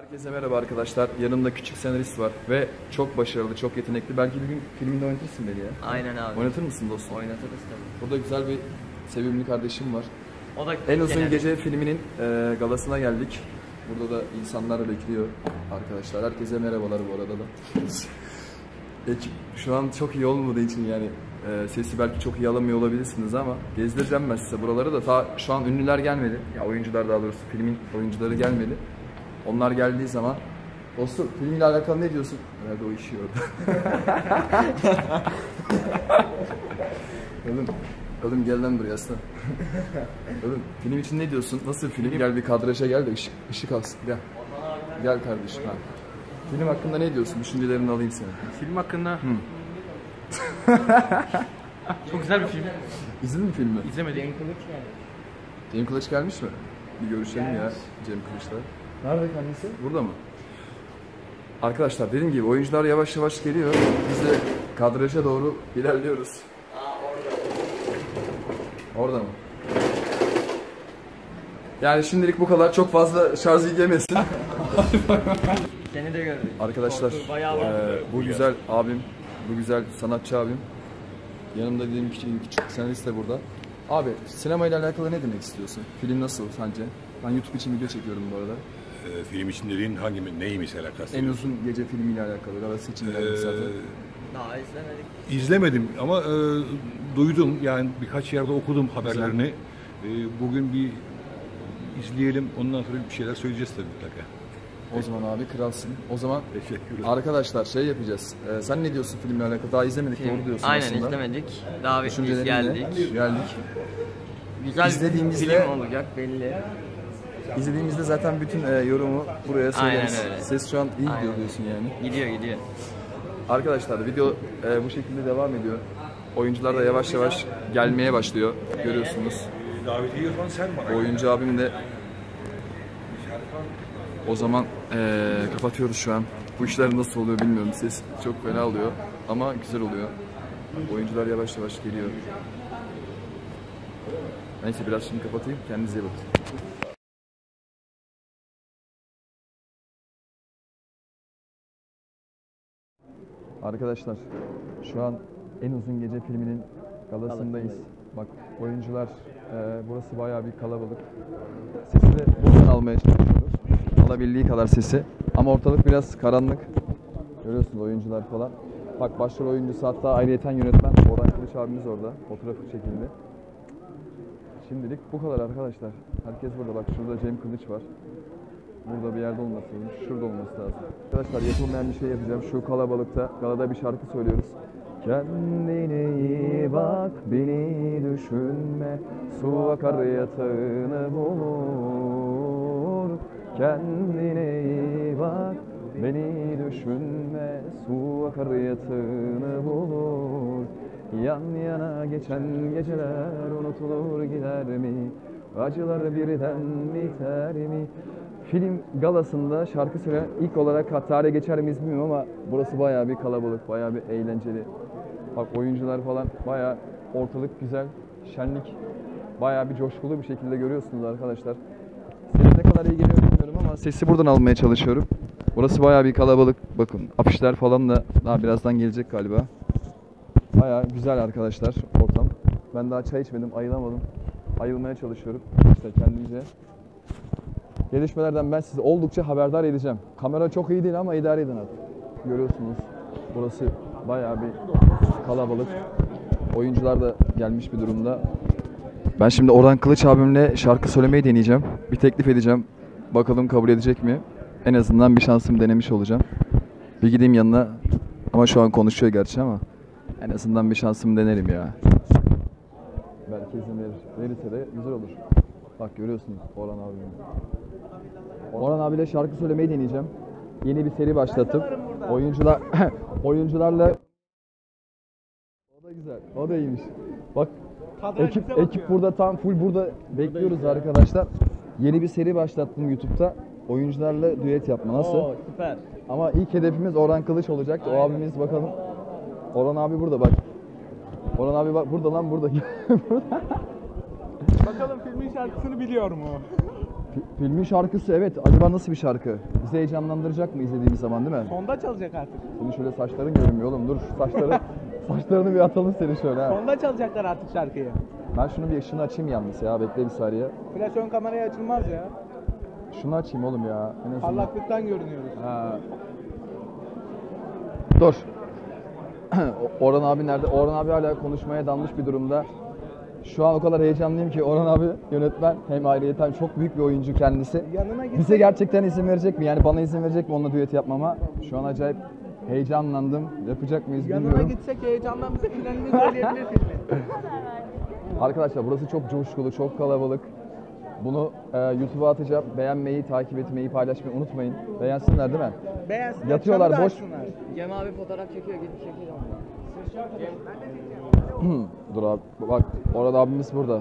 Herkese merhaba arkadaşlar. Yanımda küçük senarist var ve çok başarılı, çok yetenekli. Belki bir gün filminde oynatırsın beni ya. Aynen abi. Oynatır mısın dostum? Oynatırız tabii. Burada güzel bir sevimli kardeşim var. O da En uzun genelde- gece filminin e, galasına geldik. Burada da insanlar bekliyor arkadaşlar. Herkese merhabalar bu arada da. Ekip şu an çok iyi olmadığı için yani e, sesi belki çok iyi alamıyor olabilirsiniz ama gezdireceğim ben size buraları da. Ta şu an ünlüler gelmedi. Ya oyuncular daha doğrusu filmin oyuncuları gelmedi. Onlar geldiği zaman Dostum filmle alakalı ne diyorsun? Herhalde o işi orada. oğlum, oğlum gel lan buraya aslan. oğlum film için ne diyorsun? Nasıl film? Gel bir kadraja gel de ışık, ışık alsın. Gel. Gel kardeşim. Ha. Film hakkında ne diyorsun? Düşüncelerini alayım senin. Film hakkında çok güzel bir film. İzledin mi filmi? İzlemedim. Cem Kılıç gelmiş mi? Bir görüşelim ya Cem Kılıç'la. Nerede kendisi? Burada mı? Arkadaşlar dediğim gibi oyuncular yavaş yavaş geliyor. Biz de kadraja doğru ilerliyoruz. orada. mı? Yani şimdilik bu kadar. Çok fazla şarj yemesin. Seni de gördük. Arkadaşlar eee, bu güzel abim, bu güzel sanatçı abim. Yanımda dediğim küçük, küçük senarist de burada. Abi sinemayla alakalı ne demek istiyorsun? Film nasıl sence? Ben YouTube için video çekiyorum bu arada. Ee, film için dediğin hangi neyi mesela En uzun gece filmiyle alakalı. Arası için geldik zaten. Daha izlemedik. İzlemedim ama e, duydum yani birkaç yerde okudum haberlerini. E, bugün bir izleyelim ondan sonra bir şeyler söyleyeceğiz tabii mutlaka. O zaman abi kralsın. O zaman Teşekkürler. arkadaşlar şey yapacağız. Eee, sen ne diyorsun filmle alakalı? Daha izlemedik Film. doğru diyorsun Aynen aslında. izlemedik. Düşüncelerin ne? geldik. Geldik. Güzel İzlediğimizde- film olacak belli. İzlediğimizde zaten bütün eee, yorumu buraya söyleriz. Aynen öyle. Ses şu an iyi gidiyor Aynen. diyorsun yani. Gidiyor gidiyor. Arkadaşlar video e, bu şekilde devam ediyor. Oyuncular da yavaş yavaş gelmeye başlıyor. Görüyorsunuz. E, davetiye yapan sen bana. Oyuncu abim de o zaman e, kapatıyoruz şu an. Bu işler nasıl oluyor bilmiyorum. Ses çok fena oluyor ama güzel oluyor. Oyuncular yavaş yavaş geliyor. Neyse biraz şimdi kapatayım. Kendinize iyi bakın. Arkadaşlar şu an en uzun gece filminin galasındayız. Bak oyuncular e, burası bayağı bir kalabalık. Sesi de buradan almaya çalışıyoruz. Alabildiği kadar sesi. Ama ortalık biraz karanlık. Görüyorsunuz oyuncular falan. Bak başrol oyuncusu hatta ayrıyeten yönetmen Orhan Kılıç abimiz orada. Fotoğrafı çekildi. Şimdilik bu kadar arkadaşlar. Herkes burada. Bak şurada Cem Kılıç var. Burada bir yerde olması lazım. Şurada olması lazım. Arkadaşlar yapılmayan bir şey yapacağım. Şu kalabalıkta galada bir şarkı söylüyoruz. Kendine iyi bak, beni düşünme. Su akar yatağını bulur. Kendine iyi bak, beni düşünme. Su akar yatağını bulur. Yan yana geçen geceler unutulur gider mi? Acılar birden biter mi? Film galasında şarkı söyleyen ilk olarak ha, tarihe geçer miyiz bilmiyorum ama burası bayağı bir kalabalık, bayağı bir eğlenceli. Bak oyuncular falan bayağı ortalık güzel, şenlik bayağı bir coşkulu bir şekilde görüyorsunuz arkadaşlar. Ses ne kadar iyi geliyor bilmiyorum ama sesi buradan almaya çalışıyorum. Burası bayağı bir kalabalık. Bakın afişler falan da daha birazdan gelecek galiba. Bayağı güzel arkadaşlar ortam. Ben daha çay içmedim, ayılamadım. Ayılmaya çalışıyorum işte kendimce. Gelişmelerden ben sizi oldukça haberdar edeceğim. Kamera çok iyi değil ama idare edin artık. Görüyorsunuz burası bayağı bir kalabalık. Oyuncular da gelmiş bir durumda. Ben şimdi Orhan Kılıç abimle şarkı söylemeyi deneyeceğim. Bir teklif edeceğim. Bakalım kabul edecek mi? En azından bir şansım denemiş olacağım. Bir gideyim yanına. Ama şu an konuşuyor gerçi ama. En azından bir şansımı denerim ya. Belki izin verir. Verirse de güzel olur. Bak görüyorsunuz Orhan abimi. Orhan abiyle şarkı söylemeyi deneyeceğim. Yeni bir seri başlatıp oyuncular oyuncularla O da güzel. O da iyiymiş. Bak ekip ekip burada tam full burada bekliyoruz arkadaşlar. Yeni bir seri başlattım YouTube'da. Oyuncularla düet yapma. Nasıl? Oo süper. Ama ilk hedefimiz Orhan Kılıç olacak. O abimiz bakalım. Orhan abi burada bak. Orhan abi bak burada lan burada. Bakalım filmin şarkısını biliyor mu? Fi- Filmin şarkısı evet. Acaba nasıl bir şarkı? Bizi heyecanlandıracak mı izlediğimiz zaman değil mi? Sonda çalacak artık. Senin şöyle saçların görünmüyor oğlum. Dur saçları, saçlarını bir atalım seni şöyle ha. Sonda çalacaklar artık şarkıyı. Ben şunu bir ışığını açayım yalnız ya. Bekle bir saniye. Flash ön kameraya açılmaz ya. Şunu açayım oğlum ya. En azından. Parlaklıktan görünüyoruz. Ha. Dur. Orhan abi nerede? Orhan abi hala konuşmaya dalmış bir durumda. Şu an o kadar heyecanlıyım ki Orhan abi yönetmen hem ayrıyeten çok büyük bir oyuncu kendisi. Yanına gitsek- Bize gerçekten izin verecek mi? Yani bana izin verecek mi onunla düet yapmama? Şu an acayip heyecanlandım. Yapacak mıyız Yanına bilmiyorum. gitsek heyecandan bize finalini söyleyebilir filmi. Arkadaşlar burası çok coşkulu, çok kalabalık. Bunu e, YouTube'a atacağım. Beğenmeyi, takip etmeyi, paylaşmayı unutmayın. Beğensinler değil mi? Beğensinler. Yatıyorlar, boş-. Cem abi fotoğraf çekiyor gidip çekiyor. Dur abi. Bak orada abimiz burada.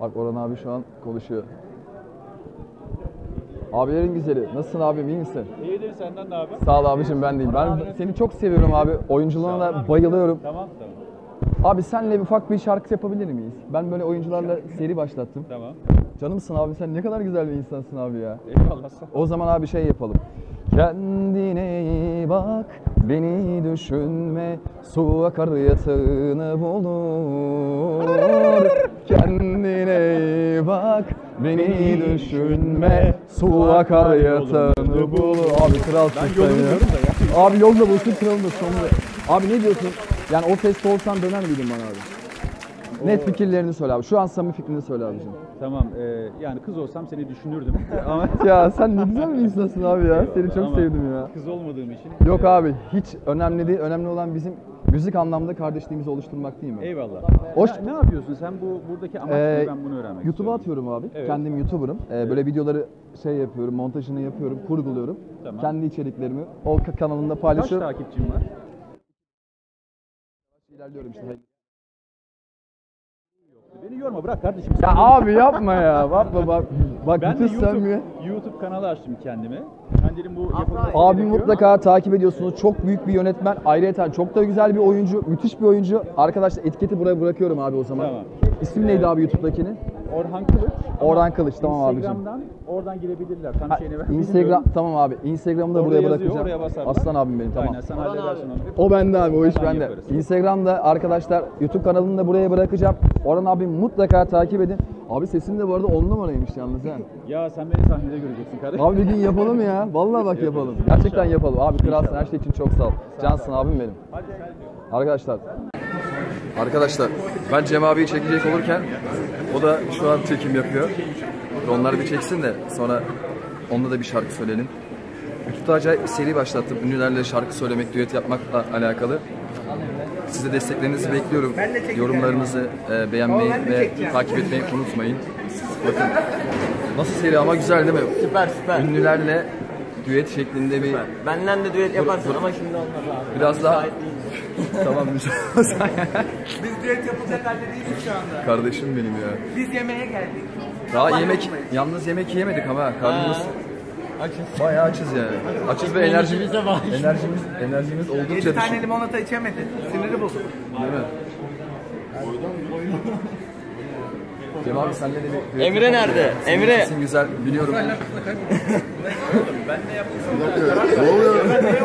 Bak Orhan abi şu an konuşuyor. Abilerin güzeli. Nasılsın abim iyi misin? İyidir senden ne haber? Sağ ol abicim ben deyim. Ben seni çok seviyorum abi. Oyunculuğuna da bayılıyorum. Tamam tamam. Abi senle ufak bir şarkı yapabilir miyiz? Ben böyle oyuncularla seri başlattım. Tamam. Canımsın abi sen ne kadar güzel bir insansın abi ya. Eyvallah ol. O zaman abi şey yapalım. Kendine iyi bak, beni düşünme, su akar yatağını bulur. Kendine iyi bak, beni düşünme, su akar yatağını bulur. Abi kralsın sen ya. Abi yolda bulsun kralın da sonunda. Abi ne diyorsun? Yani o feste olsan döner miydin bana abi? Net fikirlerini söyle abi. Şu an samimi fikrini söyle abicim. Tamam e, yani kız olsam seni düşünürdüm ama Ya sen ne güzel bir insansın abi ya. Seni çok Ama sevdim ya. kız olmadığım için. Yok abi hiç önemli değil. Önemli olan bizim müzik anlamda kardeşliğimizi oluşturmak değil mi? Eyvallah. Hoş- Ne, ne yapıyorsun sen bu buradaki amaç Ee, ne ben bunu öğrenmek YouTube'a istiyorum. atıyorum abi. Evet. Kendim YouTuber'ım. Ee, Böyle videoları şey yapıyorum, montajını yapıyorum, kurguluyorum. Tamam. Kendi içeriklerimi o ka- kanalımda Kaç paylaşıyorum. takipçin var? İlerliyorum işte. Beni yorma bırak kardeşim. Ya abi yapma ya. Bakma bak. Bak ben de bütün YouTube, samimi. YouTube kanalı açtım kendime. Ben dedim bu yapılması Abi gerekiyor. mutlaka takip ediyorsunuz. Çok büyük bir yönetmen. Ayrıca çok da güzel bir oyuncu. Müthiş bir oyuncu. Arkadaşlar etiketi buraya bırakıyorum abi o zaman. Tamam. İsim neydi abi YouTube'dakinin? Orhan Kılıç. Orhan Kılıç tamam abicim. Instagram'dan oradan girebilirler. Tam Ha, şeyini ben Instagram tamam abi. Instagram'ı da Orada buraya yazıyor, bırakacağım. oraya basarlar. Aslan abim benim tamam. Aynen sen halledersin onu. O bende abi o iş Hemen bende. yaparız. Instagram'da arkadaşlar YouTube kanalını da buraya bırakacağım. Orhan abi mutlaka takip edin. Abi sesin de bu arada 10 numaraymış yalnız ha. Ya sen beni sahnede göreceksin kardeşim. Abi bir gün yapalım ya. Vallahi bak yapalım. Gerçekten yapalım. Abi kralsın her şey için çok sağ ol. Cansın abim benim. Arkadaşlar. Arkadaşlar ben Cem abiyi çekecek olurken o da şu an çekim yapıyor. Onları bir çeksin de sonra onunla da bir şarkı söyleyelim. YouTube'da acayip seri başlattım. Ünlülerle şarkı söylemek, düet yapmakla alakalı. Size desteklerinizi bekliyorum. Yorumlarınızı e, beğenmeyi ve takip etmeyi unutmayın. Bakın nasıl seri ama güzel değil mi? Süper süper. Ünlülerle düet şeklinde bir Benden de düet yaparsın ama şimdi olmaz abi. biraz daha tamam güzel. Biz düet yapılacak halde değiliz şu anda. Kardeşim benim ya. Biz yemeğe geldik. Daha yemek yalnız yemek yiyemedik ama karnımız Açız. bayağı açız yani. Açız ve enerjimiz enerjimiz enerjimiz 7 oldukça tane düşük. limonata içemedi. Siniri bozuldu. Değil mi? Cem abi senle de bir Emre yapalım nerede? ya. Senin Emre. sesin güzel biliyorum.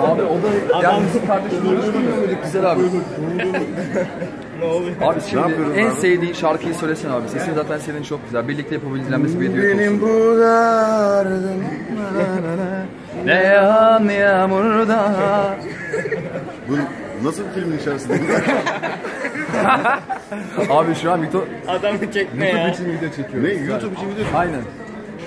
Abi o da yani bizim kardeşimle konuşmuyor muyduk güzel abi? Abi şimdi en sevdiğin şarkıyı söylesene abi. Sesin zaten senin çok güzel. Birlikte yapabileceğimiz bir düet olsun. bu derdim Ne yağan yağmurda Bu nasıl bir filmin içerisinde? Abi şu an YouTube, Adamı çekme YouTube ya. için video çekiyoruz. ne? YouTube için video Aynen.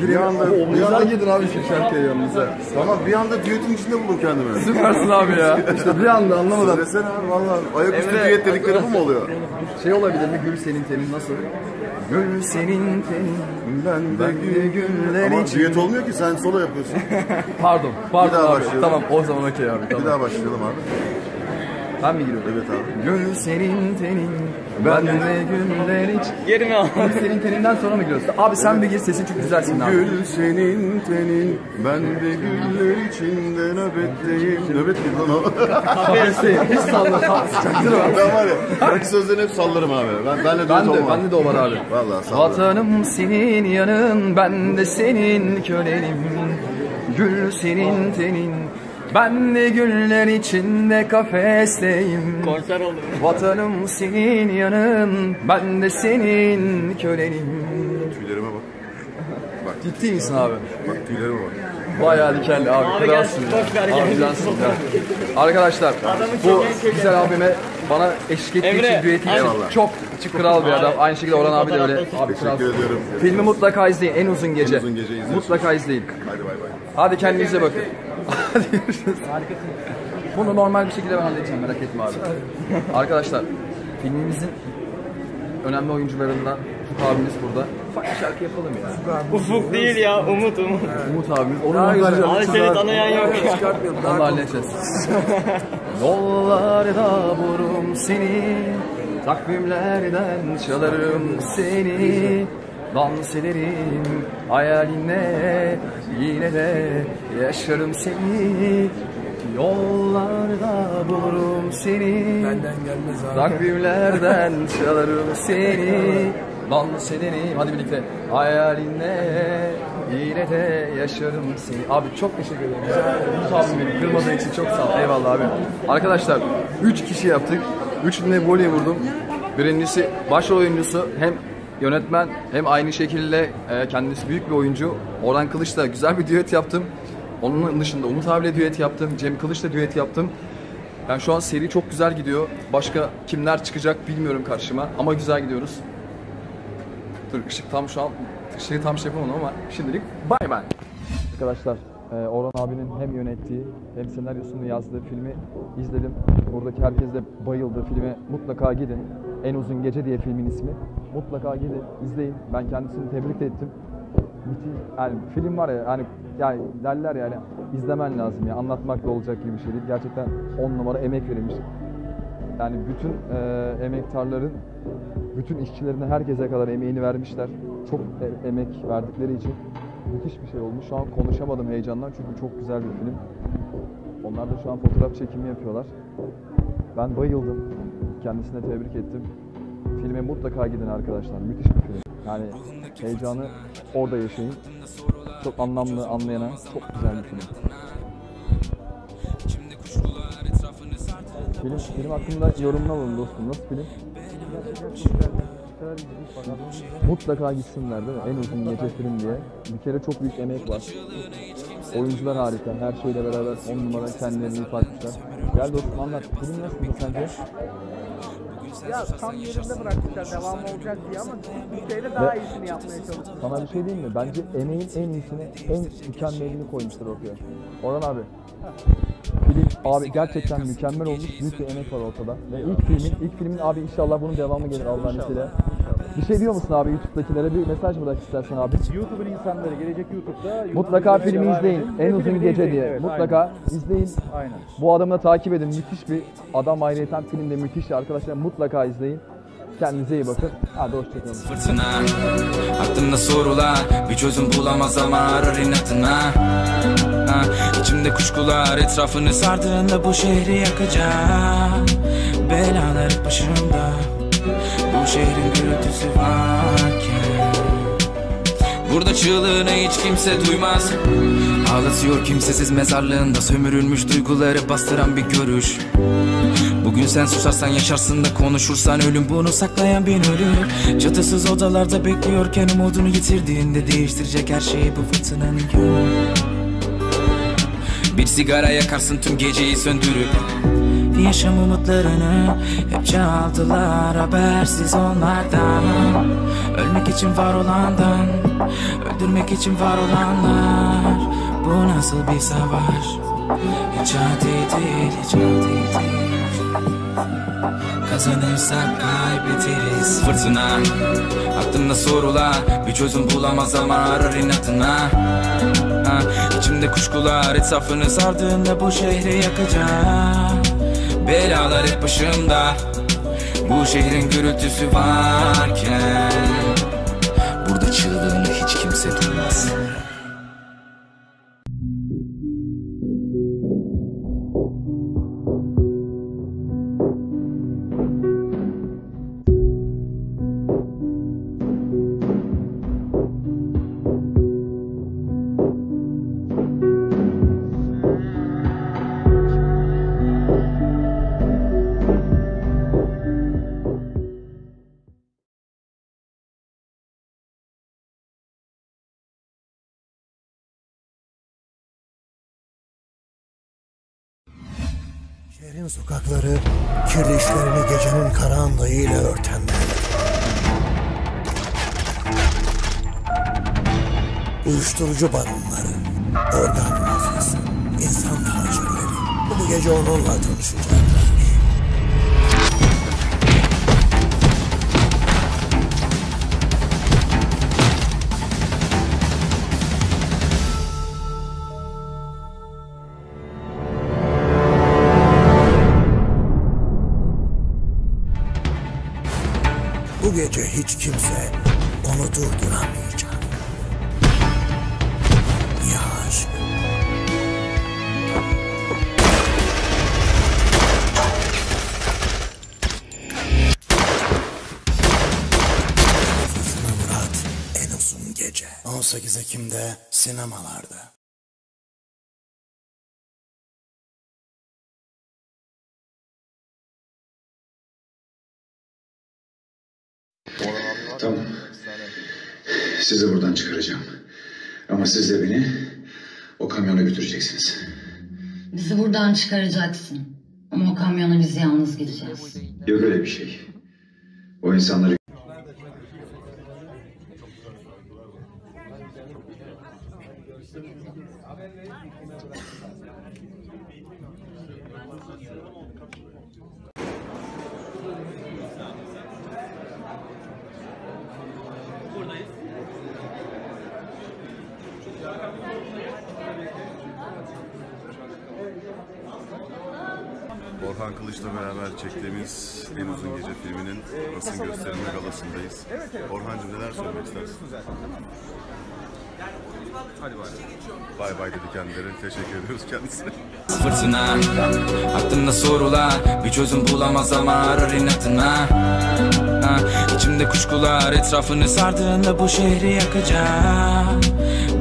Bir anda, bir Güzel anda, gidin abi şu şarkıya yanımıza. tamam bir anda düetin içinde buldum kendimi. Süpersin abi ya. İşte bir anda anlamadan. Söylesene abi valla ayaküstü Emre, düet dedikleri bu mu oluyor? Şey olabilir mi? Gül senin tenin nasıl? Gül senin tenin. Ben de güller Ama için. düet olmuyor ki sen solo yapıyorsun. Pardon. Pardon Bir daha abi. başlayalım. Tamam o zaman okey abi. Bir Tamam. daha başlayalım abi. Ben mi giriyorum? Evet abi. Gül senin tenin, ben de güller hiç. Yerime al. Gül senin teninden sonra mı giriyorsun? Abi sen bir gir, sesin çok güzelsin abi. Gül senin tenin, ben de güller içinde nöbetteyim. Nöbet mi lan o? Hiç sallama. Çaktırma. ben var ya, şarkı sözlerini hep sallarım abi. Ben, ben de Ben düet de, olmam. bende de o var abi. Vallahi sallarım. Vatanım senin yanın, ben de senin kölenim. Gül senin tenin, ben de güller içinde kafesteyim. Konser oldu. Vatanım senin yanın, ben de senin kölenim. Tüylerime bak. Ciddi misin abi? Bak tüylerime bak. Bayağı dikenli abi. Abi kralsın ya. Abi cansın ya. Arkadaşlar bu güzel abime bana eşlik ettiği Emre, için düeti eyvallah. çok içi kral bir adam. Aynı şekilde Orhan abi de öyle. Abi kral. Teşekkür ediyorum. Filmi mutlaka izleyin. En uzun gece. uzun gece izliyorsunuz. Mutlaka izleyin. Hadi bay bay. Hadi kendinize bakın. Hadi görüşürüz. Bunu normal bir şekilde ben halledeceğim merak etme abi. Arkadaşlar filmimizin önemli oyuncularından Ufuk abimiz burada. Ufak bir şarkı yapalım ya. Ufuk değil ya Umut Umut. Umut abimiz. Onun montajı. Abi seni tanıyan yok ya. Onu halledeceğiz. Yollarda bulurum seni Takvimlerden çalarım seni Dans ederim hayalinle Yine de yaşarım seni. Yollarda bulurum seni. Benden gelmez abi. Takvimlerden çalarım seni. Dans ederim hadi birlikte. Hayalinle Yine de yaşarım seni. Abi çok teşekkür ederim. Umut abim benim. Kırmadığın için çok sağ ol. Eyvallah abi. Arkadaşlar 3 kişi yaptık. 3'üne voley vurdum. Birincisi başrol oyuncusu hem yönetmen hem aynı şekilde e, kendisi büyük bir oyuncu Orhan Kılıç'la güzel bir düet yaptım onun dışında Umut abiyle düet yaptım, Cem Kılıç'la düet yaptım. Yani şu an seri çok güzel gidiyor. Başka kimler çıkacak bilmiyorum karşıma ama güzel gidiyoruz. Dur ışık tam şu an ışığı tam şey yapamadım ama şimdilik bay bay. Arkadaşlar e, Orhan abinin hem yönettiği hem senaryosunu yazdığı filmi izledim. Buradaki herkes de bayıldı. Filme mutlaka gidin. En Uzun Gece diye filmin ismi. Mutlaka gidin, izleyin. Ben kendisini tebrik ettim. Yani film var ya hani yani derler yani izlemen lazım ya anlatmakla olacak gibi bir şey değil. Gerçekten 10 numara emek verilmiş. Yani bütün e, emektarların, bütün işçilerine herkese kadar emeğini vermişler. Çok e- emek verdikleri için müthiş bir şey olmuş. Şu an konuşamadım heyecandan çünkü çok güzel bir film. Onlar da şu an fotoğraf çekimi yapıyorlar. Ben bayıldım. Kendisine tebrik ettim. Filme mutlaka gidin arkadaşlar. Müthiş bir film. Yani heyecanı orada yaşayın. Çok anlamlı, anlayana çok güzel bir film. Film, film hakkında yorumunu alalım dostum. Nasıl film? Mutlaka gitsinler değil mi? En uzun gece film diye. Bir kere çok büyük emek var. Oyuncular harika. Her şeyle beraber on numara kendilerini ifade etmişler. Gel dostum anlat. Film nasıl sence? Ya tam yerinde bırakmışlar devam olacak diye ama bir şeyle daha iyisini yapmaya çalıştılar. Sana bir şey diyeyim mi? Bence emeğin en iyisini, en mükemmelini koymuşlar ortaya. Orhan abi. Film abi gerçekten mükemmel olmuş. Büyük bir emek var ortada. Ve ilk filmin, ilk filmin abi inşallah bunun devamı gelir Allah'ın izniyle. Bir şey diyor musun abi YouTube'dakilere bir mesaj bırak istersen abi. YouTube'un insanları gelecek YouTube'da Mutlaka filmi izleyin. En uzun gece izleyin, diye. evet, Mutlaka izleyin. Aynen. Bu adamı da takip edin. Müthiş bir adam ayrıyeten filmde müthiş arkadaşlar. Mutlaka izleyin. Kendinize iyi bakın. Hadi hoşçakalın. fırtına Aklımda sorular bir çözüm bulamaz ama arar inatına ha, İçimde kuşkular etrafını sardığında bu şehri yakacak Belalar başımda Bu şehrin gürültüsü varken. Burada çığlığını hiç kimse duymaz. Ağlatıyor kimsesiz mezarlığında Sömürülmüş duyguları bastıran bir görüş. Bugün sen susarsan yaşarsın da konuşursan ölüm bunu saklayan bin ölür Çatısız odalarda bekliyorken umudunu yitirdiğinde değiştirecek her şeyi bu fırtınanın yönü Bir sigara yakarsın tüm geceyi söndürüp Yaşam umutlarını hep çaldılar habersiz onlardan. Ölmek için var olandan Öldürmek için var olanlar. Bu nasıl bir savaş? Hiç adil değil, hiç adil değil. Kazanırsak kaybederiz Fırtına. Aklımda sorular Bir çözüm bulamaz ama arar inatına. Ha, İçimde kuşkular etrafını sardığında bu şehri yakacak Belalar hep başımda. Bu şehrin gürültüsü varken. Burada çığlığını hiç kimse duymaz Şehrin sokakları kirli işlerini gecenin karanlığıyla örtenler. Uyuşturucu baronları, organ mafyası, insan tacirleri. Bu gece onunla tanışacaklar. Gece hiç kimse onu durduramayacak. Ya aşk. Fırtına Murat en uzun gece. 18 Ekim'de sinemalarda. Tamam. Sizi buradan çıkaracağım. Ama siz de beni o kamyona götüreceksiniz. Bizi buradan çıkaracaksın. Ama o kamyona biz yalnız gideceğiz. Yok öyle bir şey. O insanları Orhan Kılıç'la beraber çektiğimiz En Uzun Gece filminin basın gösterimi galasındayız. Orhan'cığım neler söylemek istersin? Hadi bay. Bay bay dedi kendileri. Teşekkür ediyoruz kendisine. Fırtına Aklımda sorular Bir çözüm bulamaz ama arar inatına ha, İçimde kuşkular Etrafını sardığında bu şehri yakacağım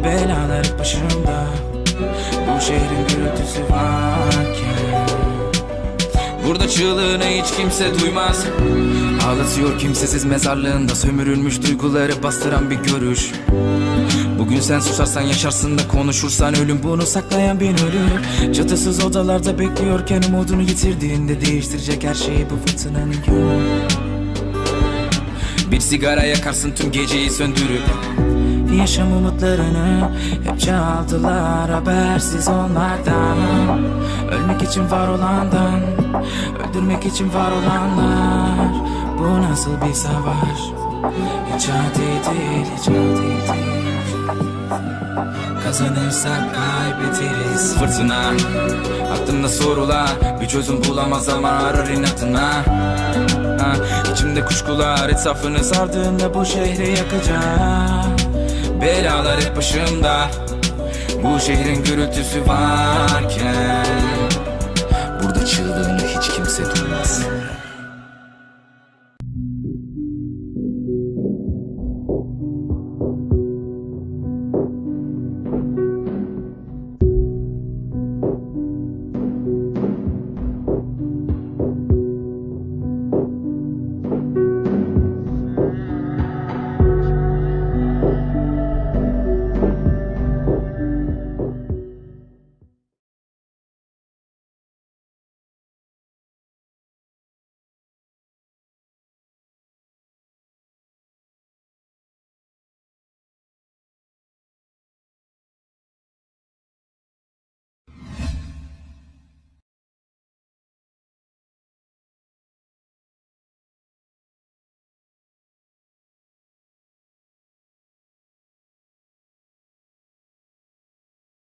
Belalar hep başımda Bu şehrin gürültüsü varken Burada çığlığını hiç kimse duymaz. Ağlatıyor kimsesiz mezarlığında. Sömürülmüş duyguları bastıran bir görüş. Bugün sen susarsan yaşarsın da konuşursan. Ölüm bunu saklayan bin ölür Çatısız odalarda bekliyorken umudunu yitirdiğinde değiştirecek her şeyi bu fırtınanın yolu. Bir sigara yakarsın tüm geceyi söndürüp Yaşam umutlarını hep çaldılar habersiz onlardan. Ölmek için var olandan Öldürmek için var olanlar. Bu nasıl bir savaş? Hiç adil değil, hiç adil değil Kazanırsak kaybederiz. Fırtına Aklımda sorular. Bir çözüm bulamaz ama arar inatına. Ha, İçimde kuşkular Etrafını sardığında bu şehri yakacağım Belalar hep başımda. Bu şehrin gürültüsü varken. Burada çığlığını hiç kimse duymaz